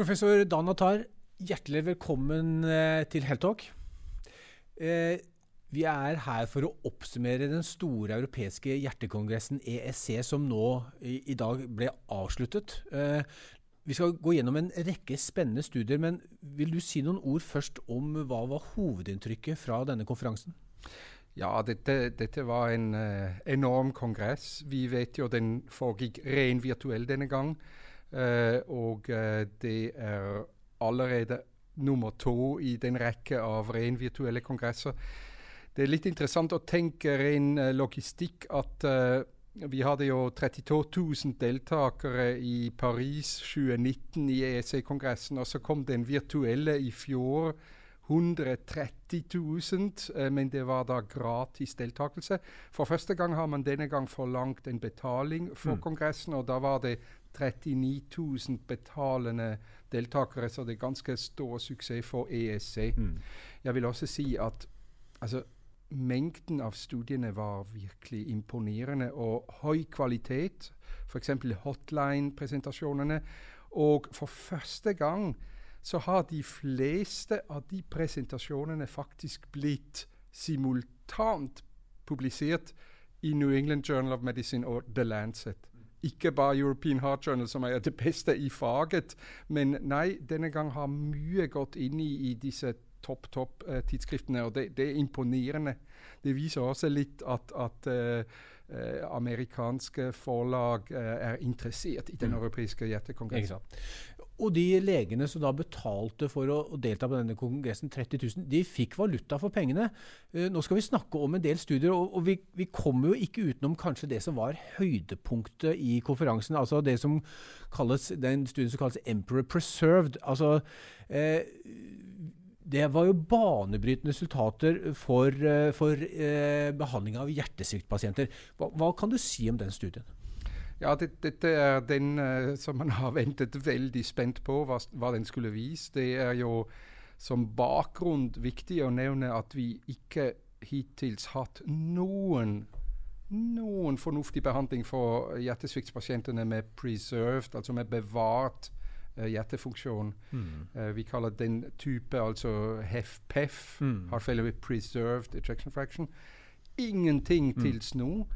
Professor Dan Atar, hjertelig velkommen eh, til Heltalk. Eh, vi er her for å oppsummere den store europeiske hjertekongressen ESC, som nå i, dag ble avsluttet. Eh, vi skal gå gjennom en rekke spennende studier, men vil du si noen ord først om hva var hovedinntrykket fra denne konferansen? Ja, dette, dette var en enorm kongress. Vi vet jo den foregikk ren virtuell denne gang. Uh, og uh, det er allerede nummer to i den rekke av ren virtuelle kongresser. Det er litt interessant å tenke ren logistikk at vi hadde jo 32 000 deltakere i Paris 2019 i EEC-kongressen, og så kom den virtuelle i fjor 130 000, eh, men det var da gratis deltakelse. For første gang har man denne gang forlangt en betaling for mm. kongressen, og da var det 39 000 betalende deltakere, så det er ganske stor suksess for ESC. Mm. Jeg vil også si at altså, mengden av studiene var virkelig imponerende og høy kvalitet. F.eks. hotline-presentasjonene. Og for første gang så har de fleste av de presentasjonene faktisk blitt simultant publisert i New England Journal of Medicine og The Lancet. Ikke bare European Heart Journal, som er det beste i faget, men nei, denne gang har mye gått inn i, i disse topp, topp uh, tidsskriftene, og det, det, er imponerende. Det viser også litt at, at uh, Eh, amerikanske forlag er interessert i den mm. europeiske hjertekongressen. Og de legene som da betalte for å, delta på denne kongressen, 30 000, de fikk valuta for pengene. Uh, nå skal vi snakke om en del studier, og, vi, vi, kommer jo ikke utenom kanskje det som var høydepunktet i konferansen. Altså det som kalles, den studien som kalles Emperor Preserved. Altså, uh, det var jo banebrytende resultater for, for eh, behandling av hjertesviktpasienter. Hva, hva kan du si om den studien? Ja, det, dette er den uh, som man har ventet veldig spent på hva, hva, den skulle vise. Det er jo som bakgrunn viktig å nevne at vi ikke hittils hatt noen noen fornuftig behandling for hjertesviktpasientene med preserved, altså med bevart uh, hjertefunksjon. Mm. Uh, vi kaller den type altså HEFPEF, mm. heart failure with preserved ejection fraction. Ingenting mm. tils nå.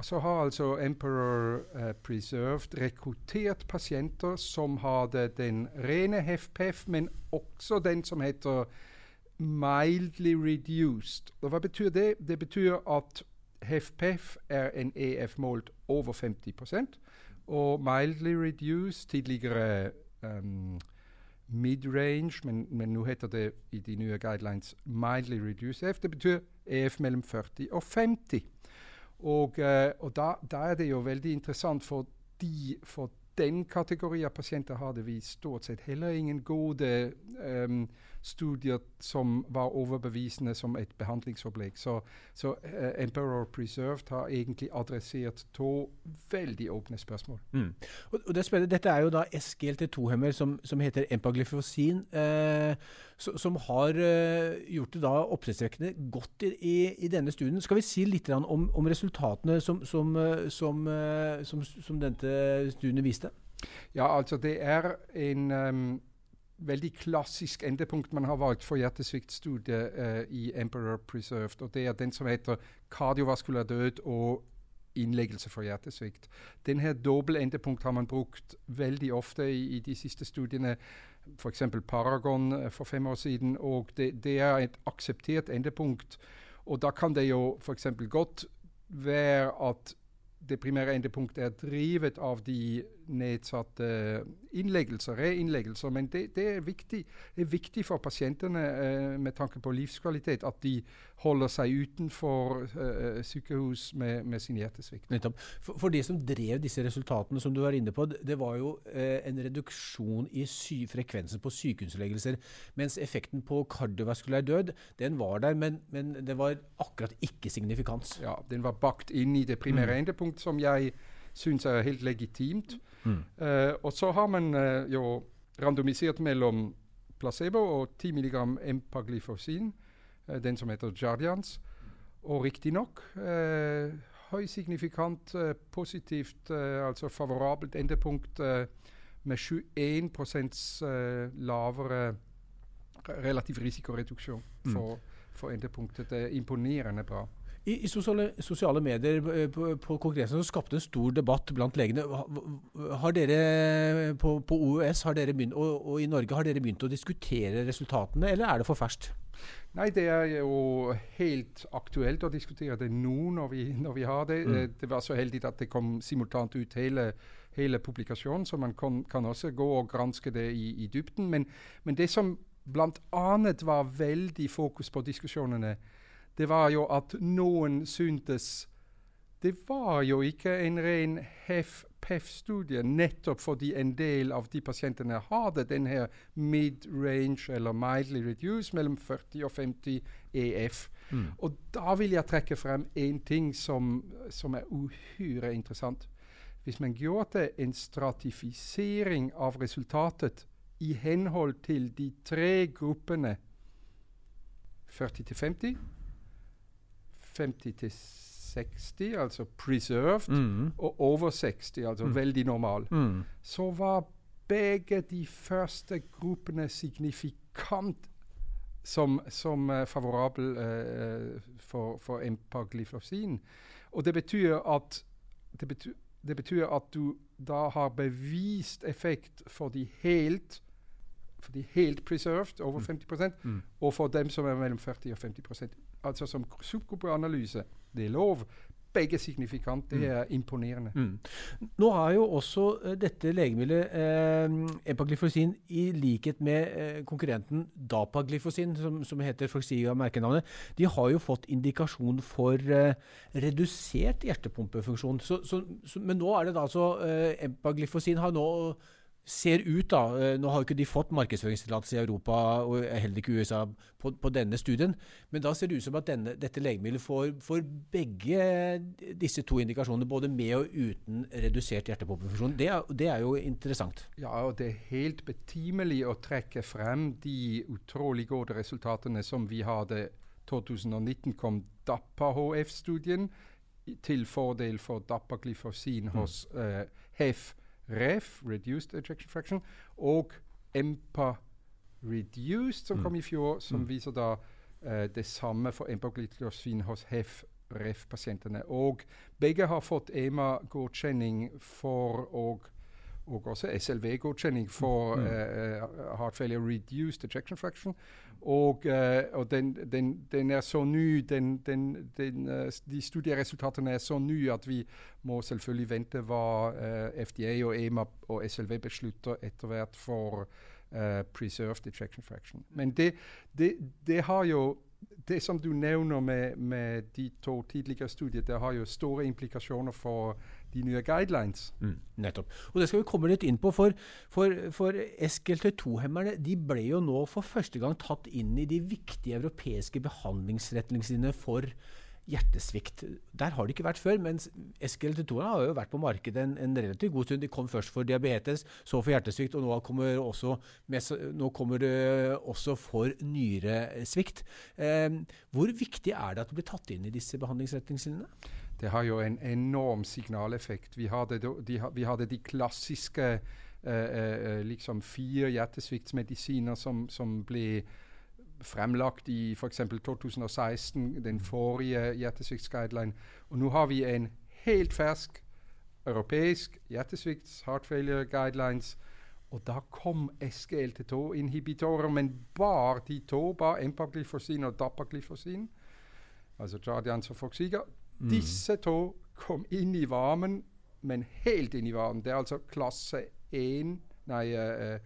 Og så har altså Emperor uh, Preserved rekruttert pasienter som hadde den rene HFPF, men også den som heter mildly reduced. Og hva betyr det? Det betyr at HFPF er en EF målt over 50% og mildly reduced, tidligere um, mid-range, men, men nå heter det i de nye guidelines mildly reduced EF. Det betyr EF mellom 40 og 50. Og, uh, og da, da, er det jo veldig interessant, for, de, for den kategori av pasienter hadde vi stort sett heller ingen gode um, studier som var overbevisende som et behandlingsopplegg. Så, så uh, Emperor Preserved har egentlig adressert to veldig åpne spørsmål. Mm. Og, og det spennende, Dette er jo da SGLT2-hemmer som, som, heter empagliflosin, eh, so, som har uh, gjort det da oppsiktsvekkende godt i, i, i, denne studien. Skal vi si litt om, om resultatene som, som, eh, som, denne studien viste? Ja, altså det er en um, veldig klassisk endepunkt man har valgt for hjertesviktstudiet uh, i Emperor Preserved. og Det er den som heter kardiovaskulær død og innleggelse for hjertesvikt. Denne doble endepunkt har man brukt veldig ofte i, i de siste studiene. F.eks. Paragon uh, for fem år siden. og det, det, er et akseptert endepunkt. Og da kan det jo f.eks. godt være at det primære endepunktet er drivet av de nedsatte innleggelser, reinnleggelser. Men det, det, er viktig. det, er viktig, for pasientene eh, med tanke på livskvalitet at de holder seg utenfor eh, sykehus med, med, sin hjertesvikt. For, for, de som drev disse resultatene, som du var inne på, det var jo eh, en reduksjon i frekvensen på sykehusinnleggelser. Mens effekten på kardiovaskulær død, den var der, men, men det var akkurat ikke signifikans. Ja, den var bakt inn i det primære mm. endepunkt, som jeg syns er helt legitimt. Mm. Uh, og så har man uh, jo randomisert mellom placebo og 10 mg empaglifosin, uh, den som heter Jardians. Og riktignok uh, høysignifikant positivt, altså favorabelt endepunkt med 21 uh, lavere relativ risikoreduksjon mm. for, for endepunktet. Det er imponerende bra. I, i sosiale, sosiale, medier eh, på, på kongressen så skapte en stor debatt blant legene. Har dere på, på OUS har dere begynt, og, og, i Norge har dere begynt å diskutere resultatene, eller er det for ferskt? Nei, det er jo helt aktuelt å diskutere det nå når vi, når vi har det. Mm. Eh, det var så heldig at det kom simultant ut hele, hele publikasjonen, så man kan, kan, også gå og granske det i, i dybden. Men, men det som bl.a. var veldig fokus på diskusjonene, det var jo at noen syntes det var jo ikke en ren HEF-PEF-studie, nettopp fordi en del av de pasientene hadde denne mid-range eller mildly reduced mellom 40 og 50 EF. Mm. Og da vil jeg trekke frem én ting som, som, er uhyre interessant. Hvis man gjorde en stratifisering av resultatet i henhold til de tre gruppene 40 til 50 50 til 60, altså preserved, mm. og over 60, altså mm. veldig normal, mm. så var begge de første gruppene signifikant som, som uh, favorabel uh, for, for empagliflosin. Og det betyr at det betyr, det betyr at du da har bevist effekt for de helt for de helt preserved, over 50 mm. mm. og for dem som er mellom 40 og 50 Altså som subgruppeanalyse. Det er lov. Begge signifikant. Det mm. er imponerende. Mm. Nå har jo også uh, dette legemiddelet, eh, epaglifosin, i likhet med eh, konkurrenten dapaglyfosin, som, som heter Foxiga merkenavnet, de har jo fått indikasjon for redusert hjertepumpefunksjon. Så, så, så, men nå er det da altså Empaglifosin har nå ser ut, da eh, Nå har jo ikke de fått markedsføringstillatelse i Europa og heller ikke USA på, på, denne studien, men da ser det ut som at denne, dette legemiddelet får, får, begge disse to indikasjonene, både med og uten redusert hjertepumpefunksjon. Det, det, er jo interessant. Ja, og det er helt betimelig å trekke frem de utrolig gode resultatene som vi hadde 2019 kom DAPA-HF-studien til fordel for dapaglifosin mm. hos uh, HEF REF, Reduced Ejection Fraction, og EMPA Reduced, som mm. kom i fjor, som mm. viser da uh, det samme for empaglitlosin hos HEF REF-pasientene. Og begge har fått EMA-godkjenning for og og også SLV-godkjenning for mm. uh, heart failure reduced ejection fraction. Og, uh, og den, den, den, er så ny, den, de studieresultatene er så nye at vi må selvfølgelig vente hva FDA og EMA og SLV beslutter etter hvert for preserved ejection fraction. Men det, det, det har jo det som du nevner med, med, de to tidligere studier, det har jo store implikasjoner for de nye guidelines. Mm, nettopp. Og Det skal vi komme litt inn på. For, for, for SGLT2-hemmerne de ble jo nå for første gang tatt inn i de viktige europeiske behandlingsretningslinjene for hjertesvikt. Der har de ikke vært før, mens SGLT2 har jo vært på markedet en, en, relativt god stund. De kom først for diabetes, så for hjertesvikt, og nå kommer, også, nå kommer det også for nyresvikt. Eh, hvor viktig er det at det blir tatt inn i disse behandlingsretningslinjene? Det har jo en enorm signaleffekt. Vi hadde de, vi hadde de klassiske uh, uh, liksom fire hjertesviktsmedisiner som, som, ble fremlagt i f.eks. 2016, den forrige hjertesviktsguideline. Og nå har vi en helt fersk europeisk hjertesvikts heart failure guidelines. Og da kom SGLT2-inhibitorer, men bare de to, bare empaglifosin og dapaglifosin, altså Jardians og Foxiga, Mm. Disse to kom inn i varmen, men helt inn i varmen. Det er altså klasse 1 Nei, uh,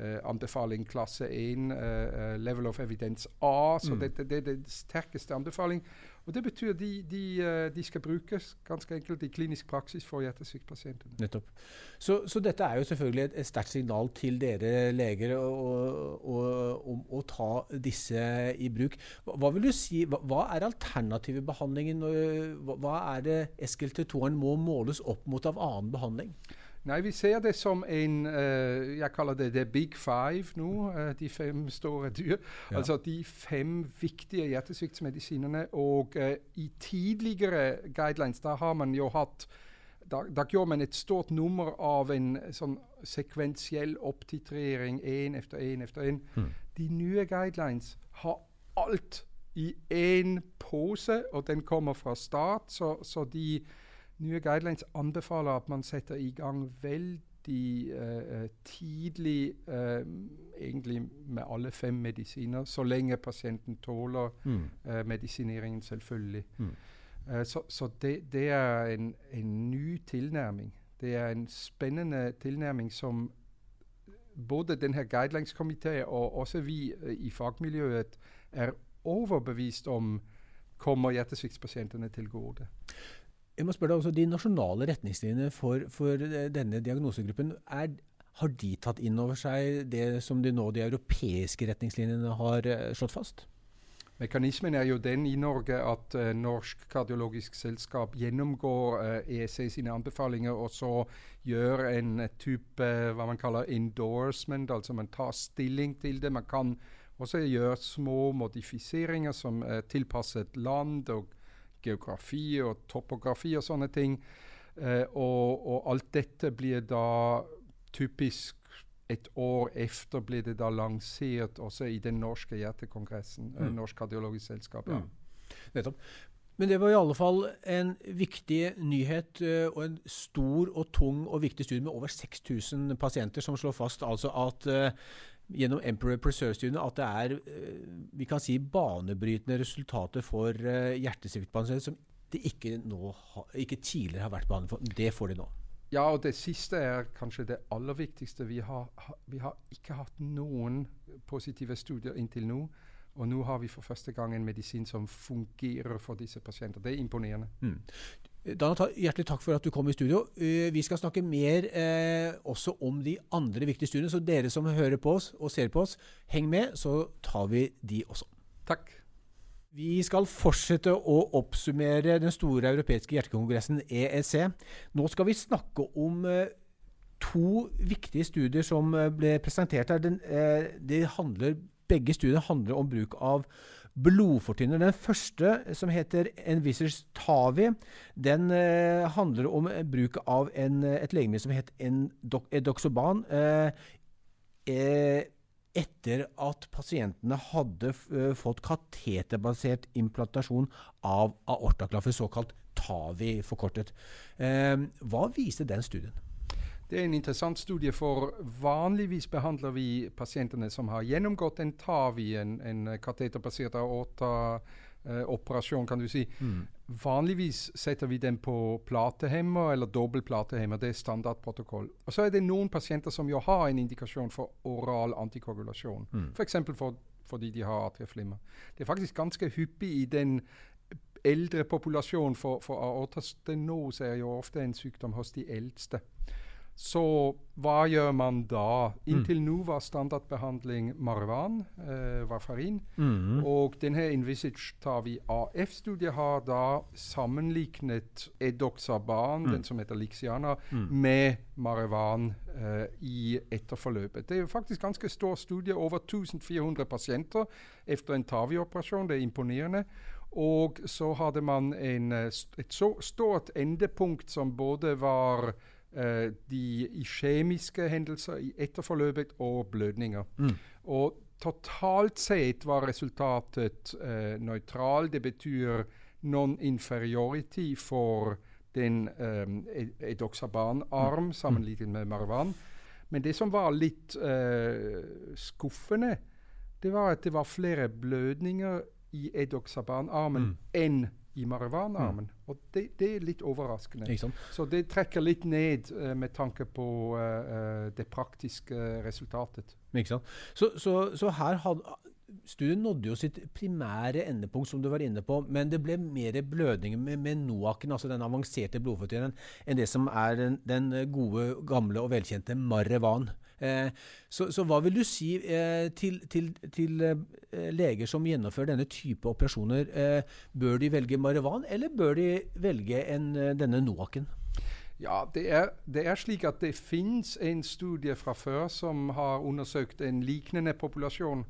uh, anbefaling klasse 1, uh, level of evidence A. Så mm. det, det, det, er den sterkeste anbefaling. Og Det betyr de, de, eh, de skal brukes ganske enkelt i klinisk praksis for hjertesviktpasientene. Nettopp. Så, så, dette er jo selvfølgelig et, sterkt signal til dere leger om å ta disse i bruk. Hva, vil du si, hva, hva er alternative behandlingen? Hva, hva er det SGLT2-en må måles opp mot av annen behandling? Nei, vi ser det som en uh, Jeg kaller det the big five nå. Uh, de fem store dyr. Ja. Altså de fem viktige hjertesviktsmedisinene. Og uh, i tidligere guidelines da har man jo hatt da, da gjorde man et stort nummer av en sånn sekvensiell opptitrering én efter én efter én. Mm. De nye guidelines har alt i én pose, og den kommer fra start. Så, så de nye guidelines anbefaler at man setter i gang veldig uh, tidlig, uh, egentlig med alle fem medisiner, så lenge pasienten tåler mm. uh, medisineringen, selvfølgelig. Mm. så, så det, det, er en, en ny tilnærming. Det er en spennende tilnærming som både denne guidelines-komiteen og også vi i fagmiljøet er overbevist om kommer hjertesviktpasientene til gode. Jeg må spørre deg også, De nasjonale retningslinjene for, for denne diagnosegruppen, er, har de tatt inn over seg det som de nå de europeiske retningslinjene har eh, slått fast? Mekanismen er jo den i Norge at uh, Norsk kardiologisk selskap gjennomgår uh, eh, EEC sine anbefalinger, og så gjør en type uh, hva man kaller endorsement, altså man tar stilling til det. Man kan også gjøre små modifiseringer som er tilpasset land og geografi og topografi og sånne ting. Og, og alt dette blir da typisk et år efter blir det da lansert også i den norske hjertekongressen. Mm. Norsk kardiologisk selskap. Ja. Mm. Nettopp. Men det var i alle fall en viktig nyhet uh, og en stor og tung og viktig studie med over 6000 pasienter som slår fast altså at uh, gjennom Emperor Preserve-studiene at det er uh, vi kan si banebrytende resultater for hjertesviktpasienter som det ikke, nå, ikke tidligere har vært behandlet for. Det får de nå. Ja, og det siste er kanskje det aller viktigste. Vi har, vi har ikke hatt noen positive studier inntil nå. Og nå har vi for første gang en medisin som fungerer for disse pasienter. Det er imponerende. Mm. Dana, hjertelig takk for at du kom i studio. Uh, vi skal snakke mer eh, også om de andre viktige studiene. Så dere som hører på oss og ser på oss, heng med, så tar vi de også. Takk. Vi skal fortsette å oppsummere den store europeiske hjertekongressen EEC. Nå skal vi snakke om eh, to viktige studier som uh, ble presentert her. Den, eh, de handler, begge studiene handler om bruk av blodfortynner. Den første, som heter Envisers Tavi, den handler om bruk av en, et legemiddel som heter Edoxoban. Eh, etter at pasientene hadde uh, fått kateterbasert implantasjon av aortaklaffer, såkalt TAVI forkortet. Uh, hva viste den studien? Det er en interessant studie, for vanligvis behandler vi pasientene som har gjennomgått en TAVI, en, en kateterbasert aorta eh, kan du si. Mm. Vanligvis setter vi den på platehemmer eller dobbel platehemmer. Det er standardprotokoll. Og så er det noen pasienter som jo har en indikasjon for oral antikoagulasjon. Mm. F.eks. For, fordi de har atrieflimmer. Det er faktisk ganske hyppig i den eldre populasjonen, for, for aortastenose er jo ofte en sykdom hos de eldste. Så hva gjør man da? Inntil mm. nå var standardbehandling Marwan, eh, varfarin. Mm. Og denne Invisage Tavi AF-studiet har da sammenlignet Edoxaban, mm. den som heter Lixiana, mm. med Marwan eh, i etterforløpet. Det er jo faktisk ganske stor studie, over 1400 pasienter etter en TAVI-operasjon. Det er imponerende. Og så hadde man en, eh, et så stort endepunkt som både var de iskjemiske hendelser i etterforløpet og blødninger. Mm. Og totalt sett var resultatet uh, nøytral. Det betyr non-inferiority for den um, edoxaban-arm mm. sammenlignet med Marwan. Men det som var litt uh, skuffende, det var at det var flere blødninger i edoxaban-armen mm. enn i Marwan-armen. Mm. Og det, det, er litt overraskende. Så det trekker litt ned uh, med tanke på uh, det praktiske resultatet. Så, så, så, her hadde Studien nådde jo sitt primære endepunkt, som du var inne på, men det ble mer blødning med, med NOAC-en, altså den avanserte blodfortynneren, enn det som er den, den, gode, gamle og velkjente Marevan. Eh, så, så, hva vil du si eh, til, til, til eh, leger som gjennomfører denne type operasjoner? bør de velge Marivan, eller bør de velge en, denne Noaken? Ja, det er, det er, slik at det finnes en studie fra før som har undersøkt en lignende populasjon.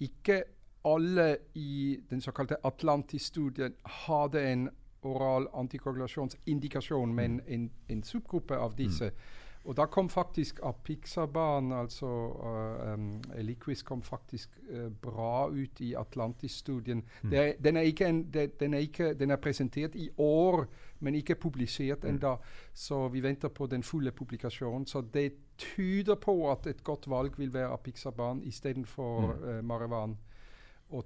Ikke alle i den såkalte Atlantis-studien hadde en oral antikoagulasjonsindikasjon, men mm. en, en subgruppe av disse. Mm. Og da kom faktisk Apixaban, altså uh, um, Eliquis, kom faktisk uh, bra ut i Atlantis-studien. Mm. Den, den, den, den, er presentert i år, men ikke publisert mm. ennå. Så vi venter på den fulle publikasjonen. Så det tyder på at et godt valg vil være Apixaban istedenfor mm. uh, Marevan. Og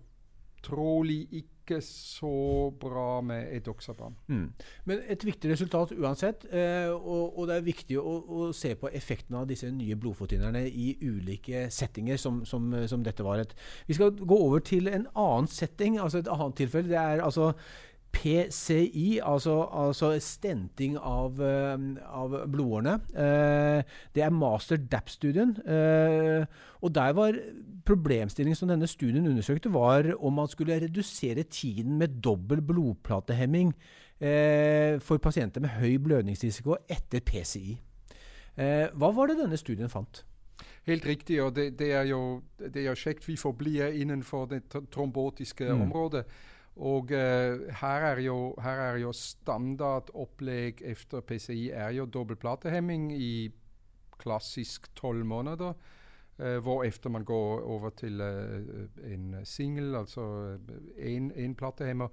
trolig ikke så bra med Edoxaban. Mm. Men et viktig resultat uansett, eh, og, og, det er viktig å, å, se på effekten av disse nye blodfortynnerne i ulike settinger, som, som, som, dette var. et. Vi skal gå over til en annen setting, altså et annet tilfelle. Det er altså PCI, altså, altså stenting av, uh, av blodårene. Uh, det er master DAP-studien. Uh, og der var problemstillingen som denne studien undersøkte, var om man skulle redusere tiden med dobbel blodplatehemming for pasienter med høy blødningsrisiko etter PCI. hva var det denne studien fant? Helt riktig, og det, det er jo det er kjekt vi forblir innenfor det trombotiske mm. området. Og uh, her, er jo, her er jo standardopplegg etter PCI er jo dobbeltplatehemming i klassisk tolv måneder. Uh, hvorefter man går over til uh, en singel, altså én platehemmer.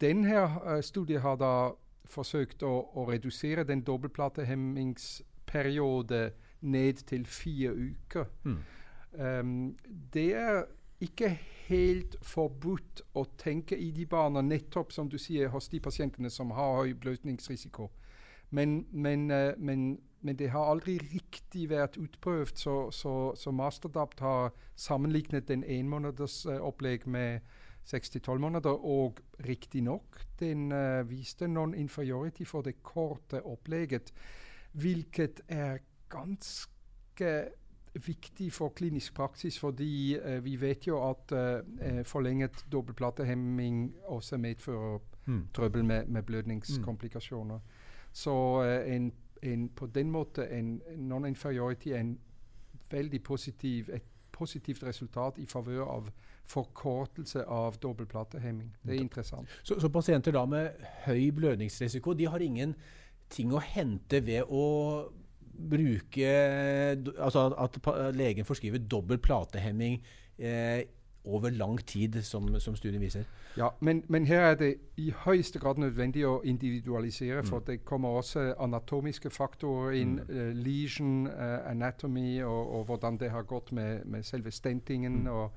Denne studien har da forsøkt å, å redusere den dobbeltplatehemmingsperiode ned til fire uker. Mm. Um, det er ikke helt forbudt å tenke i de barna, nettopp som du sier, hos de pasientene som har høy bløtningsrisiko. Men, men, uh, men, men, det har aldri riktig vært utprøvd, så, så, så Masterdapt har sammenlignet den enmåneders uh, opplegg med 6-12 måneder, og riktignok, den uh, viste non-inferiority for det korte opplegget, hvilket er ganske viktig for klinisk praksis, fordi eh, vi vet jo at eh, forlenget dobbeltplatehemming også medfører mm. trøbbel med, med blødningskomplikasjoner. Mm. Så eh, en, en, på den måten en non-inferiority er en veldig positiv, et positivt resultat i favør av forkortelse av dobbeltplatehemming. Det er interessant. Så, så pasienter da med høy blødningsrisiko de har ingen ting å hente ved å bruke Altså at legen forskriver dobbel platehemming eh, over lang tid, som, som studien viser. Ja, men, men, her er det i høyeste grad nødvendig å individualisere, for mm. det kommer også anatomiske faktorer inn. Mm. Uh, lesion, uh, anatomy og, og, hvordan det har gått med, med selve stentingen. Mm. og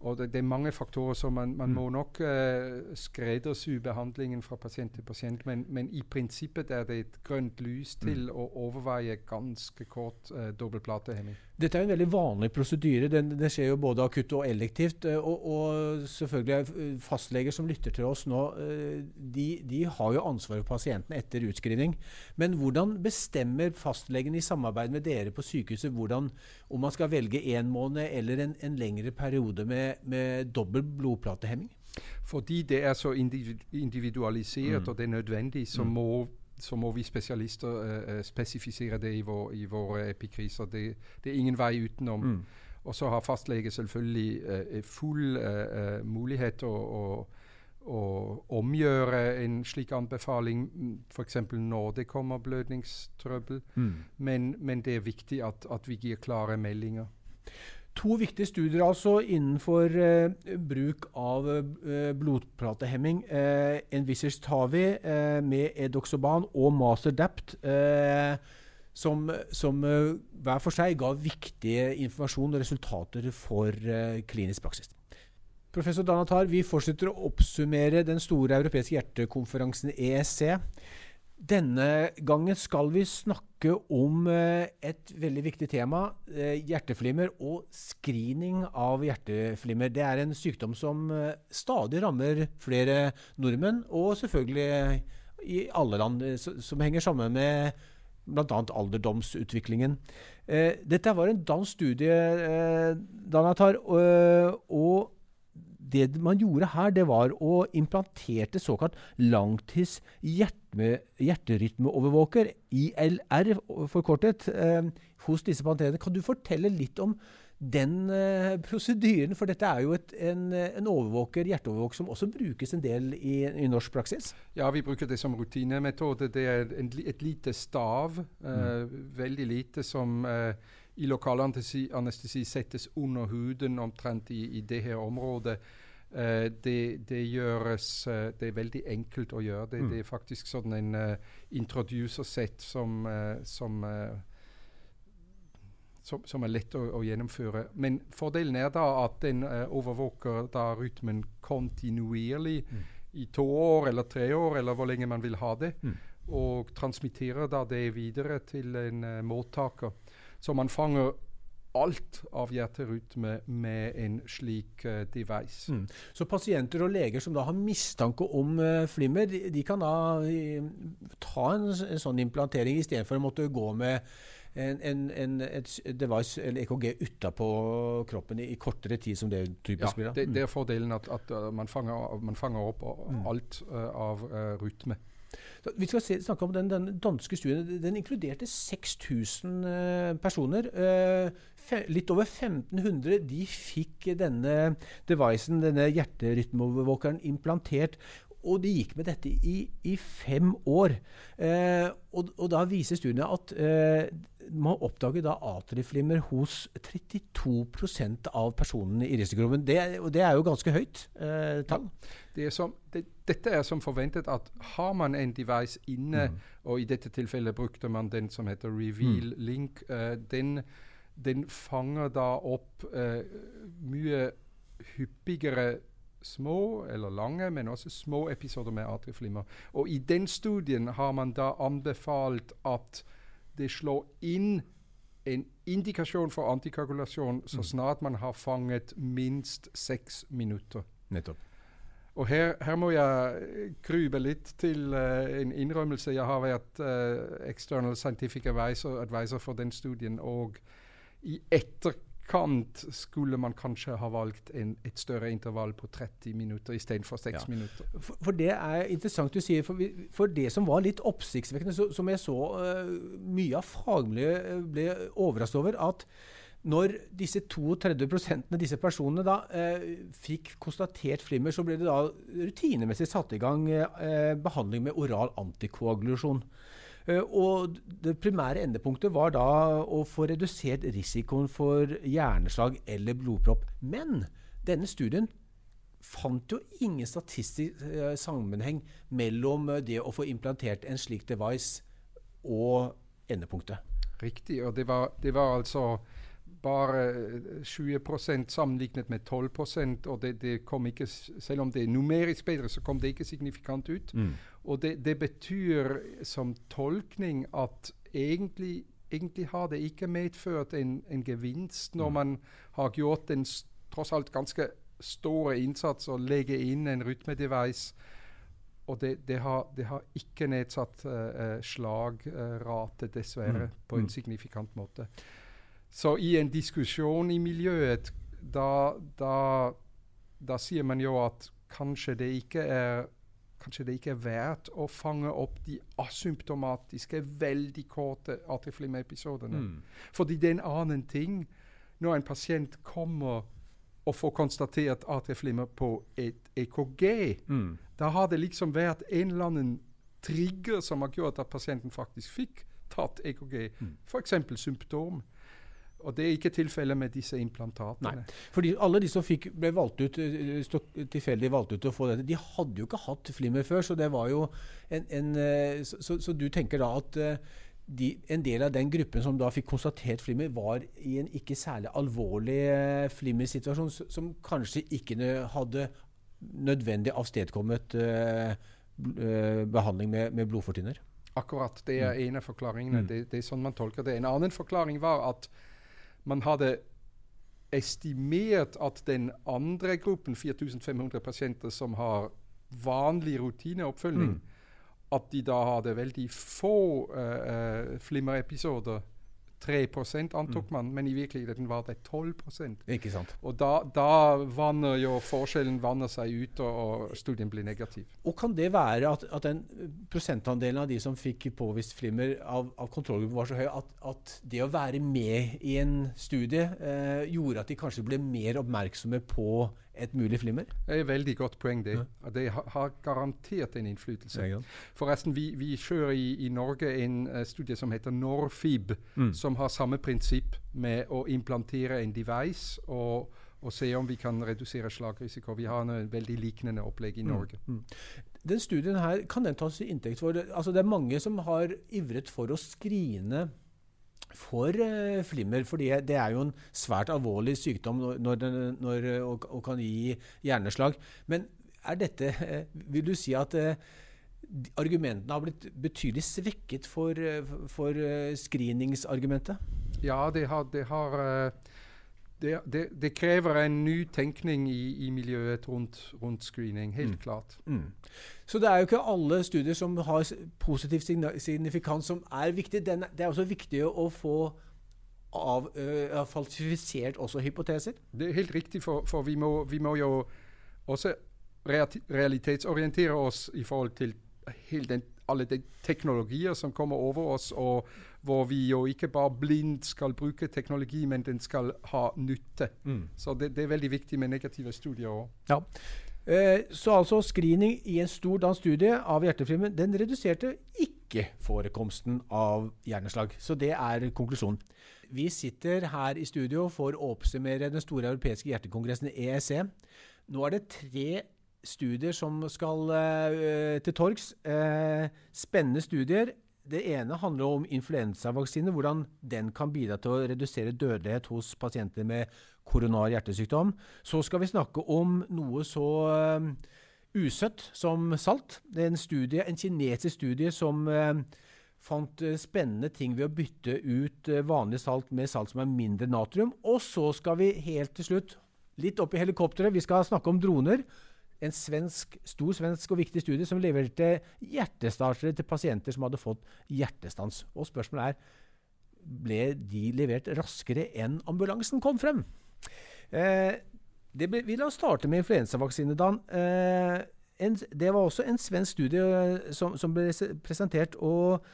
og det, det, er mange faktorer, så man, man mm. må nok uh, skreddersy behandlingen fra pasient til pasient. Men, men, i prinsippet er det et grønt lys mm. til mm. å overveie ganske kort uh, dobbeltplatehemming. Dette er en veldig vanlig prosedyre. Den, det skjer jo både akutt og elektivt. Eh, og, og, selvfølgelig fastleger som lytter til oss nå, de, de, har jo ansvaret for pasienten etter utskrivning. Men hvordan bestemmer fastlegen i samarbeid med dere på sykehuset hvordan, om man skal velge én måned eller en, en lengre periode med, med dobbel blodplatehemming? Fordi det er så individualisert mm. og det er nødvendig, så mm. må så må vi spesialister uh, spesifisere det i, vår, i våre epikriser. Det, det, er ingen vei utenom. Mm. Og så har fastlege selvfølgelig full mulighet å, å, å, omgjøre en slik anbefaling, f.eks. når det kommer blødningstrøbbel. Mm. Men, men, det er viktig at, at vi gir klare meldinger. To viktige studier altså innenfor eh, bruk av eh, blodpratehemming. Eh, Envisage Tavi eh, med Edoxoban og Masterdapt, eh, som, som eh, hver for seg ga viktige informasjon og resultater for eh, klinisk praksis. Professor Danatar, vi fortsetter å oppsummere den store europeiske hjertekonferansen ESC. Denne gangen skal vi snakke om eh, et veldig viktig tema. Eh, hjerteflimmer og screening av hjerteflimmer. Det er en sykdom som eh, stadig rammer flere nordmenn, og selvfølgelig i alle land, som henger sammen med bl.a. alderdomsutviklingen. Dette var en dansk studie, Danatar, og det man gjorde her, det var å implanterte såkalt langtids hjerterytmeovervåker, ILR forkortet, eh, hos disse pasientene. Kan du fortelle litt om den eh, prosedyren? For dette er jo et, en, en overvåker, hjerteovervåker som også brukes en del i, i, norsk praksis? Ja, vi bruker det som rutinemetode. Det er en, et lite stav, eh, mm. veldig lite, som uh, i lokal anestesi settes under huden omtrent i, i det her området. Uh, det, det, gjøres uh, Det er veldig enkelt å gjøre det. Mm. Det er faktisk sånn en uh, introducer-sett som, som som, som, er lett å, å, gjennomføre. Men fordelen er da at den overvåker da rytmen kontinuerlig mm. i to år eller tre år, eller hvor lenge man vil ha det. Mm. Og transmitterer da det videre til en mottaker. Så man fanger alt av hjerterytme med en slik uh, device. Mm. Så pasienter og leger som da har mistanke om uh, flimmer, de, de, kan da uh, ta en, en sånn implantering istedenfor å måtte gå med en, en, en, et device eller EKG utapå kroppen i, i, kortere tid, som det typisk blir? Ja, det, det, er fordelen at, at man, fanger, man, fanger, opp mm. alt av rytme. Så vi skal se, snakke om den, den, danske studien. Den inkluderte 6000 uh, personer. Uh, litt over 1500 de fikk denne devicen, denne hjerterytmeovervåkeren, implantert. Og de gikk med dette i, i fem år. Eh, og, og, da viser studiene at eh, man oppdager da atrieflimmer hos 32% av personene i risikogruppen. Det, og det er jo ganske høyt eh, tall. Det som, det, dette er som forventet at har man en device inne, mm. og i dette tilfellet brukte man den som heter Reveal mm. Link, uh, den, den, fanger da opp uh, mye hyppigere små eller lange, men også små episoder med atrieflimmer. Og i den studien har man da anbefalt at det slår inn en indikasjon for antikoagulasjon så mm. snart man har fanget minst seks minutter. Nettopp. Og her, her, må jeg krype litt til uh, en innrømmelse. Jeg har vært uh, external scientific advisor, advisor, for den studien. Og i etter, kant skulle man kanskje ha valgt en, et større intervall på 30 minutter istedenfor 6 ja. minutter. For, for, det er interessant du sier. For, vi, for det som var litt oppsiktsvekkende, så, som jeg så uh, mye av fagmiljøet uh, ble overrasket over, at når disse 32 prosentene, disse personene, da eh, fikk konstatert flimmer, så ble det da rutinemessig satt i gang eh, behandling med oral antikoagulasjon. Eh, og det primære endepunktet var da å få redusert risikoen for hjerneslag eller blodpropp. Men denne studien fant jo ingen statistisk eh, sammenheng mellom eh, det å få implantert en slik device og endepunktet. Riktig. Og det var, det var altså bare 20% sammenlignet med 12 og det, det, kom ikke, Selv om det er numerisk bedre, så kom det ikke signifikant ut. Mm. Og det, det, betyr som tolkning at egentlig, egentlig har det ikke medført en, en gevinst når mm. man har gjort en tross alt ganske store innsats og legge inn en rytmedevice. Og det, det, har, det, har, ikke nedsatt uh, slagrate, dessverre, mm. på en mm. signifikant måte. Så i en diskusjon i miljøet, da, da, da sier man jo at kanskje det ikke er kanskje det ikke er verdt å fange opp de asymptomatiske, veldig korte atrieflimmeepisodene. Mm. Fordi det er en annen ting når en pasient kommer og får konstatert atrieflimmer på et EKG. Mm. Da har det liksom vært en eller annen trigger som har gjort at pasienten faktisk fikk tatt EKG. Mm. F.eks. symptom. Og Det er ikke tilfellet med disse implantatene. Nei, fordi Alle de som fikk, ble valgt ut, eh, tilfeldig valgt ut til å få dette, de hadde jo ikke hatt flimmer før. Så det var jo en, en eh, så, så, du tenker da at eh, de, en del av den gruppen som da fikk konstatert flimmer, var i en ikke særlig alvorlig flimmersituasjon, som kanskje ikke hadde nødvendig avstedkommet behandling med, med blodfortynner? Akkurat. Det er mm. en av forklaringene. Mm. Det, det, er sånn man tolker det. En annen forklaring var at man hadde estimert at den andre gruppen, 4500 pasienter som har vanlig rutineoppfølging, mm. at de da hadde veldig få uh, flimmerepisoder 3% antok man, men i virkeligheten var det 12 Ikke sant. Og da, da vanner jo forskjellen vanner seg ut, og, og studien blir negativ. Og Kan det være at, at den prosentandelen av de som fikk påvist flimmer av, av kontrollgruppen var så høy at, at, det å være med i en studie eh, gjorde at de kanskje ble mer oppmerksomme på et mulig flimmer? Det er veldig godt poeng, det. Ja. Det har garantert en innflytelse. Ja, Forresten, vi, vi kjører i, i, Norge en uh, studie som heter Norfib, mm. som har samme prinsipp med å implantere en device og, og se om vi kan redusere slagrisiko. Vi har en veldig liknende opplegg i mm. Norge. Mm. Den studien her, kan den tas i inntekt for altså Det er mange som har ivret for å skrine for uh, flimmer. fordi det er jo en svært alvorlig sykdom når, når, når, og, og, kan gi hjerneslag. Men er dette Vil du si at argumentene har blitt betydelig svekket for, for screeningsargumentet? Ja, det har, det har det, det, det, krever en ny tenkning i, i miljøet rundt, rundt, screening. Helt mm. klart. Mm. Så det er jo ikke alle studier som har positiv signifikans som er viktig. Den, det er også viktig å få av, uh, falsifisert også hypoteser? Det er helt riktig, for, for vi, må, vi, må, jo også realitetsorientere oss i forhold til den, alle de teknologier som kommer over oss. og hvor vi jo ikke bare blindt skal bruke teknologi, men den skal ha nytte. Mm. Så det, det, er veldig viktig med negative studier òg. Ja. Eh, så altså screening i en stor dansk studie av hjerteflimmer den reduserte ikke forekomsten av hjerneslag. Så det er konklusjonen. Vi sitter her i studio for å oppsummere den store europeiske hjertekongressen EEC. Nå er det tre studier som skal uh, til torgs. Uh, spennende studier. Det ene handler om influensavaksine, hvordan den kan bidra til å redusere dødelighet hos pasienter med koronar hjertesykdom. Så skal vi snakke om noe så uh, usøtt som salt. Det er en, studie, en kinesisk studie som uh, fant uh, spennende ting ved å bytte ut vanlig salt med salt som er mindre natrium. Og så skal vi helt til slutt, litt opp i helikopteret, vi skal snakke om droner en svensk, stor svensk og viktig studie som leverte hjertestartere til pasienter som hadde fått hjertestans. Og spørsmålet er ble de levert raskere enn ambulansen kom frem. Eh, ble, vi la oss starte med influensavaksine, Dan. Eh, en, det var også en svensk studie eh, som, som ble presentert. og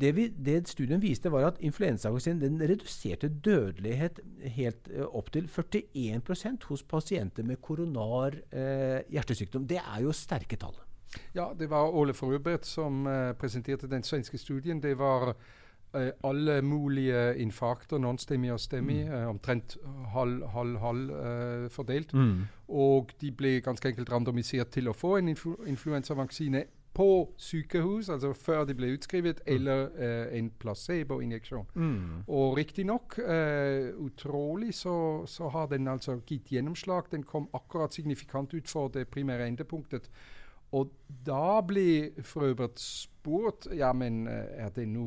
det, vi, det, studien viste, var at influensavaksinen reduserte dødelighet helt uh, opp til 41% hos pasienter med koronar uh, hjertesykdom. Det er jo sterke tall. Ja, det var Ole Frøbert som uh, presenterte den svenske studien. Det var alle mulige infarkter, non-STEMI og STEMI, mm. omtrent halv-halv fordelt. Mm. Og de ble ganske enkelt randomisert til å få en influ influensavaksine på sykehus, altså før de ble utskrevet, mm. eller eh, en placeboinjeksjon. Mm. Og riktignok, eh, utrolig, så, så, har den altså gitt gjennomslag. Den kom akkurat signifikant ut for det primære endepunktet. Og da ble Frøbert spurt ja, men eh, er det nå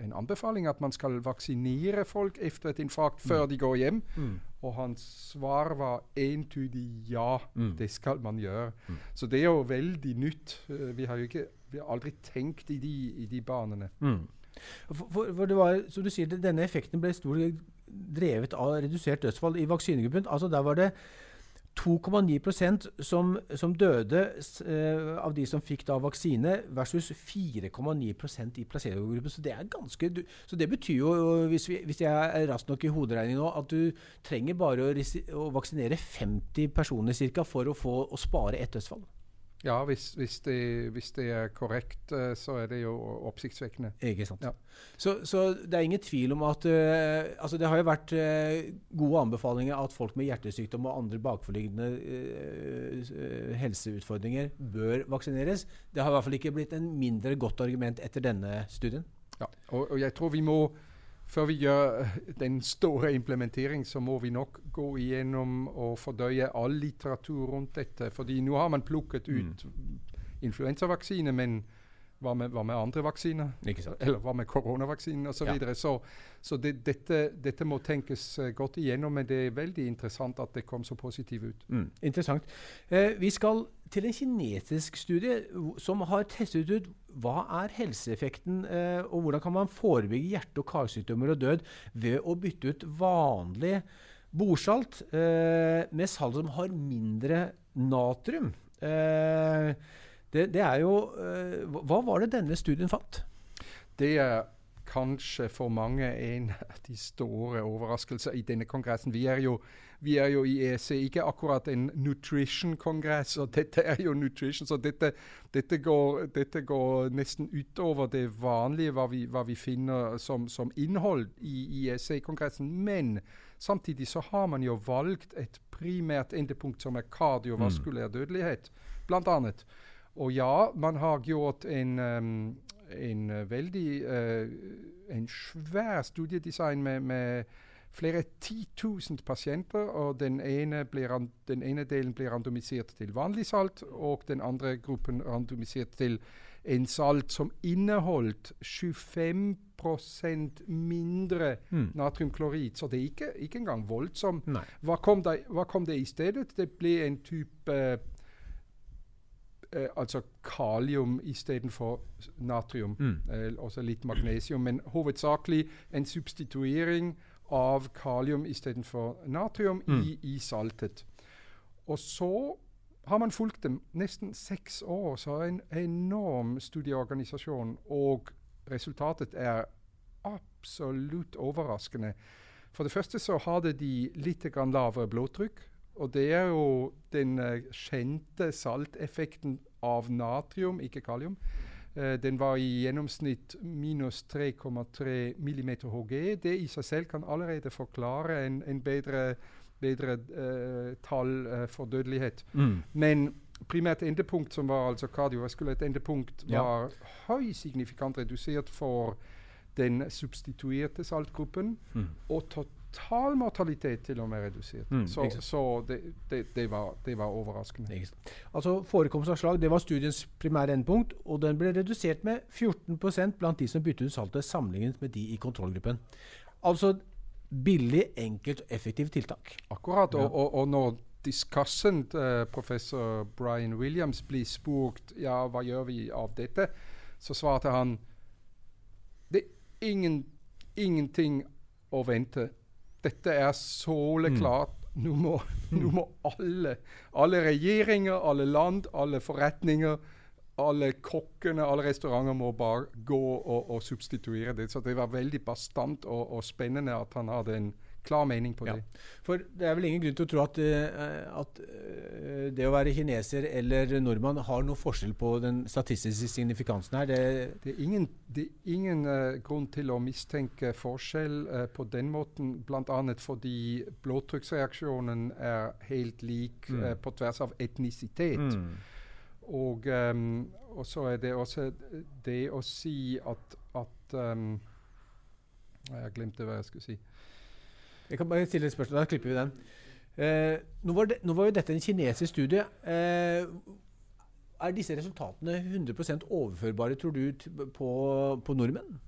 en anbefaling at man skal vaksinere folk etter et infarkt før mm. de går hjem. Mm. Og hans svar var entydig ja, mm. det skal man gjøre. Mm. Så det er jo veldig nytt. Eh, vi har jo ikke, vi har aldri tenkt i de, i de banene. Mm. For, for, for, det var, som du sier, Denne effekten ble stor drevet av redusert dødsfall i vaksinegruppen. Altså Der var det 2,9% som, som døde uh, av de som fikk da vaksine, versus 4,9% i placebogruppen. Så det er ganske, du, så det betyr jo, hvis, vi, hvis jeg er rask nok i hoderegning nå, at du trenger bare å, å vaksinere 50 personer cirka, for å, få, å spare ett dødsfall. Ja, hvis, hvis, det, hvis, det, er korrekt, eh, så er det jo oppsiktsvekkende. Ikke sant. Ja. Så, så, det er ingen tvil om at uh, altså Det har jo vært uh, gode anbefalinger at folk med hjertesykdom og andre bakforliggende uh, helseutfordringer bør vaksineres. Det har i hvert fall ikke blitt en mindre godt argument etter denne studien. Ja, og, og jeg tror vi må før vi gjør eh, den store implementering, så må vi nok gå igjennom og fordøye all litteratur rundt dette. fordi nå har man plukket ut mm. influensavaksine, men hva med, hva med andre vaksiner? Ikke sant. Eller hva med koronavaksinen osv. Så, Ja. videre. så, så det, dette, dette må tenkes eh, godt igjennom, men det er veldig interessant at det kom så positivt ut. Mm, interessant. Eh, vi skal til en kinesisk studie som har testet ut hva er helseeffekten, eh, og hvordan kan man forebygge hjerte- og karsykdommer og død ved å bytte ut vanlig bordsalt eh, med salt som har mindre natrium. Eh, det, det er jo Hva var det denne studien fant? Det er kanskje for mange en av de store overraskelser i denne kongressen. Vi er jo, vi er jo i EC ikke akkurat en nutrition-kongress, og dette er jo nutrition, så dette, dette, går, dette går nesten utover det vanlige hva vi, hva vi finner som, som innhold i, i EC-kongressen. Men samtidig så har man jo valgt et primært endepunkt som er kardiovaskulær dødelighet, blant annet. Og ja, man har gjort en, um, en veldig uh, en svær studiedesign med, med flere titusen pasienter. og den ene, den ene delen blir randomisert til vanlig salt, og den andre gruppen randomisert til en salt som inneholdt 25% mindre Mm. natriumklorid. Så det er ikke, ikke engang voldsomt. Hva kom, det, hva kom det i stedet? Det ble en type eh, Altså kalium istedenfor natrium. Mm. Eh, også litt magnesium, men hovedsakelig en substituering av kalium istedenfor natrium Mm. i, i saltet. Og så har man fulgt dem nesten seks år, så en enorm studieorganisasjon. Og resultatet er absolutt overraskende. For det første så hadde de litt lavere blodtrykk. Og det er jo den eh, kjente salteffekten av natrium, ikke kalium. Eh, den var i gjennomsnitt minus 3,3 millimeter Hg. Det i seg selv kan allerede forklare en, en bedre, bedre uh, tall uh, for dødelighet. Mm. Men primært endepunkt, som var altså kardiovaskulært endepunkt, Ja. var høysignifikant redusert for den substituerte saltgruppen. Mm. Og total mortalitet til og med redusert. Mm, så så det, det, det, var, det var overraskende. Altså Forekomst av slag det var studiens primære endpunkt, og den ble redusert med 14% blant de som byttet ut saltet, sammenlignet med de i kontrollgruppen. Altså billig, enkelt og effektivt tiltak. Akkurat. Og, og, og når discussant, uh, professor Brian Williams, blir spurt ja, hva gjør vi av dette, så svarte han det er ingen, ingenting å vente. Dette er soleklart. Nå, må, nå må alle, alle regjeringer, alle land, alle forretninger, alle kokkene, alle restauranter må bare gå og, og substituere det. Så det var veldig bastant og, og spennende at han hadde en klar mening på Ja. det. For det er vel ingen grunn til å tro at, eh, at eh, det å være kineser eller nordmann har noe forskjell på den statistiske signifikansen her. Det, Det er ingen, det er ingen uh, grunn til å mistenke forskjell uh, på den måten, bl.a. fordi blodtrykksreaksjonen er helt lik Mm. uh, på tvers av etnisitet. Og, um, og så er det også det å si at, at um, Jeg glemte hva jeg skulle si. Jeg kan bare stille et spørsmål, da klipper vi den. Eh, nå, var det, nå var jo dette en kinesisk studie. Eh, er disse resultatene 100% overførbare, tror du, på, på nordmenn?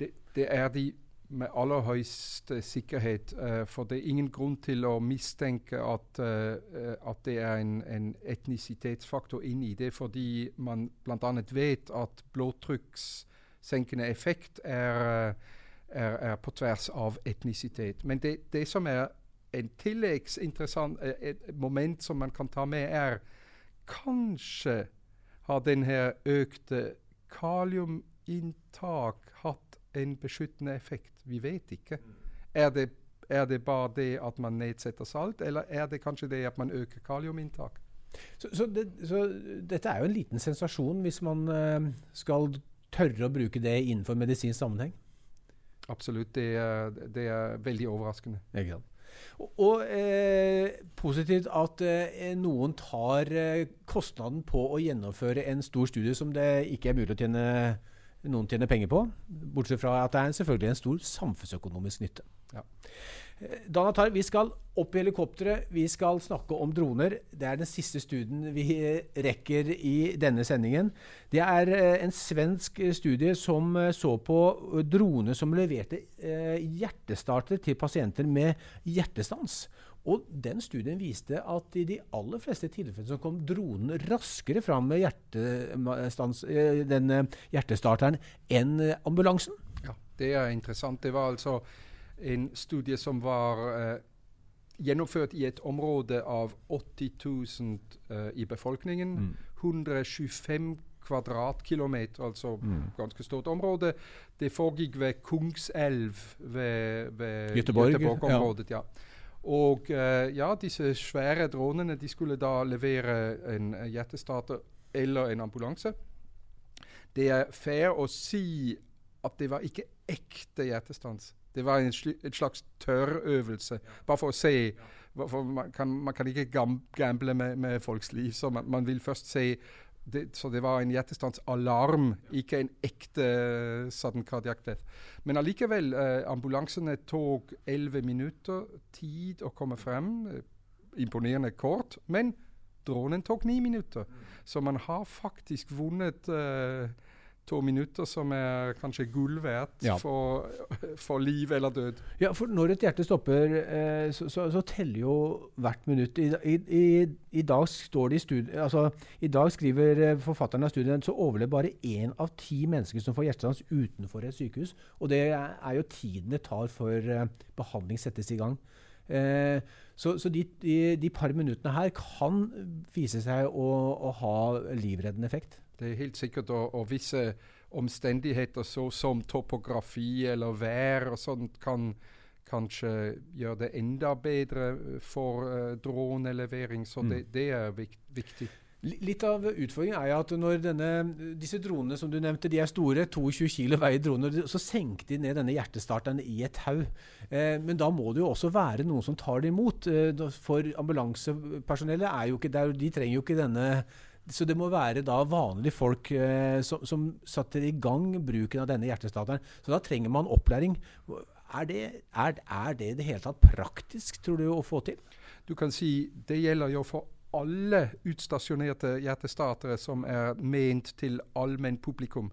Det, det er de med aller høyeste sikkerhet. eh, for det er ingen grunn til å mistenke at, eh, at det er en, en etnisitetsfaktor inni det, fordi man bl.a. vet at blodtrykkssenkende effekt er, eh, er, er på tvers av etnisitet. Men det, det som er en tilleggsinteressant eh, et moment som man kan ta med, er kanskje har denne økte kaliuminntak hatt en beskyttende effekt? Vi vet ikke. Er det, er det bare det at man nedsetter salt, eller er det kanskje det at man øker kaliuminntak? Så, så, det, så dette er jo en liten sensasjon hvis man eh, skal tørre å bruke det innenfor medisinsk sammenheng. Absolutt. Det er, det er veldig overraskende. Ikke sant? Og, og eh, positivt at eh, noen tar eh, kostnaden på å gjennomføre en stor studie som det ikke er mulig å tjene noen tjener penger på. Bortsett fra at det er selvfølgelig en stor samfunnsøkonomisk nytte. Ja. Danatar, vi skal opp i helikopteret. Vi skal snakke om droner. Det er den siste studien vi rekker i denne sendingen. Det er eh, en svensk studie som eh, så på droner som leverte eh, hjertestarter til pasienter med hjertestans. Og den studien viste at i de aller fleste tilfellene så kom dronen raskere fram med hjertestans, hjertestarteren enn ambulansen. Ja, det er interessant. Det var altså en studie som var uh, gjennomført i et område av 80 000 uh, i befolkningen. Mm. 125 kvadratkilometer, altså mm. ganske stort område. Det foregikk ved Kungselv ved, ved Göteborg-området. Ja. ja. Og uh, ja, disse svære dronene de skulle da levere en hjertestarter eller en ambulanse. Det er fair å si at det var ikke ekte hjertestans. Det var en sl en slags tørrøvelse. Bare for å se. For man, kan, man, kan, ikke gamble med, med, folks liv, så man, man vil først se det, så det var en hjertestandsalarm, ikke en ekte uh, sudden cardiac death. Men allikevel, uh, ambulansene tok elleve minutter tid å komme frem. Uh, imponerende kort. Men dronen tok ni minutter. Mm. Så man har faktisk vunnet uh, to minutter som er kanskje gull verdt ja. for, for, liv eller død. Ja, for når et hjerte stopper, eh, så, så, så, teller jo hvert minutt. I, i, i dag står det i studien, altså, I dag skriver eh, forfatteren av studien så overlever bare én av ti mennesker som får hjertestans utenfor et sykehus. Og det er jo tiden det tar før eh, behandling settes i gang. Eh, så, så de, de, de, par minuttene her kan vise seg å, å ha livreddende effekt. Det er helt sikkert. Og, og visse omstendigheter så som topografi eller vær og sånt kan kanskje gjøre det enda bedre for uh, dronelevering. Så mm. det, det, er viktig. Litt av utfordringen er at når denne, disse dronene som du nevnte, de er store, 22 kg veier droner, så senker de ned denne hjertestarteren i et haug. Eh, men da må det jo også være noen som tar det imot. Eh, for ambulansepersonellet er jo ikke der, de trenger jo ikke denne så det må være da vanlige folk eh, som, som, satte i gang bruken av denne hjertestarteren. Så da trenger man opplæring. Er det, er, er det det hele tatt praktisk, tror du, å få til? Du kan si det gjelder jo for alle utstasjonerte hjertestartere som er ment til allmenn publikum.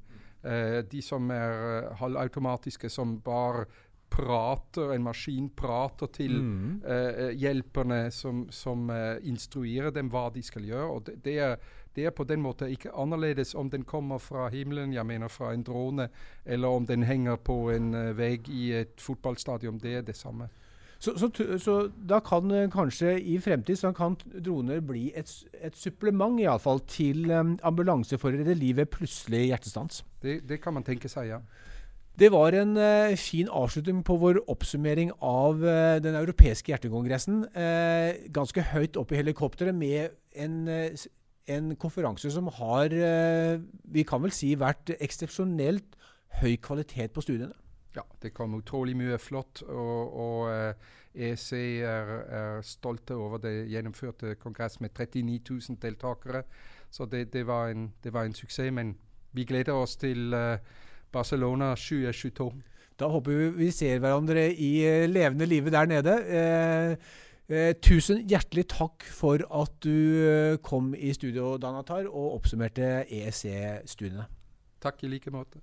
Eh, de som er uh, halvautomatiske, som bare prater, en maskin prater til mm. uh, hjelperne som, som uh, instruerer dem hva de skal gjøre. og det, det er det er på den måten ikke annerledes om den kommer fra himmelen, jeg mener fra en drone, eller om den henger på en uh, vegg i et fotballstadion. Det er det samme. Så, så, så, da kan kanskje i fremtid så kan droner bli et, et supplement i alle fall, til um, ambulanse for å redde livet plutselig hjertestans? Det, det, kan man tenke seg, ja. Det var en uh, fin avslutning på vår oppsummering av uh, den europeiske hjertekongressen. Uh, ganske høyt opp i helikopteret med en en konferanse som har, eh, vi kan vel si, vært eksepsjonelt høy kvalitet på studiene. Ja, det kom utrolig mye flott. Og, og EC eh, er, er, stolte over det gjennomførte kongress med 39 000 deltakere. Så det, det, var en, det, var en, suksess. Men vi gleder oss til uh, Barcelona 2022. Da håper vi vi ser hverandre i uh, levende live der nede. Eh, Eh, tusen hjertelig takk for at du eh, kom i studio, Danatar, og oppsummerte EEC-studiene. Takk i like måte.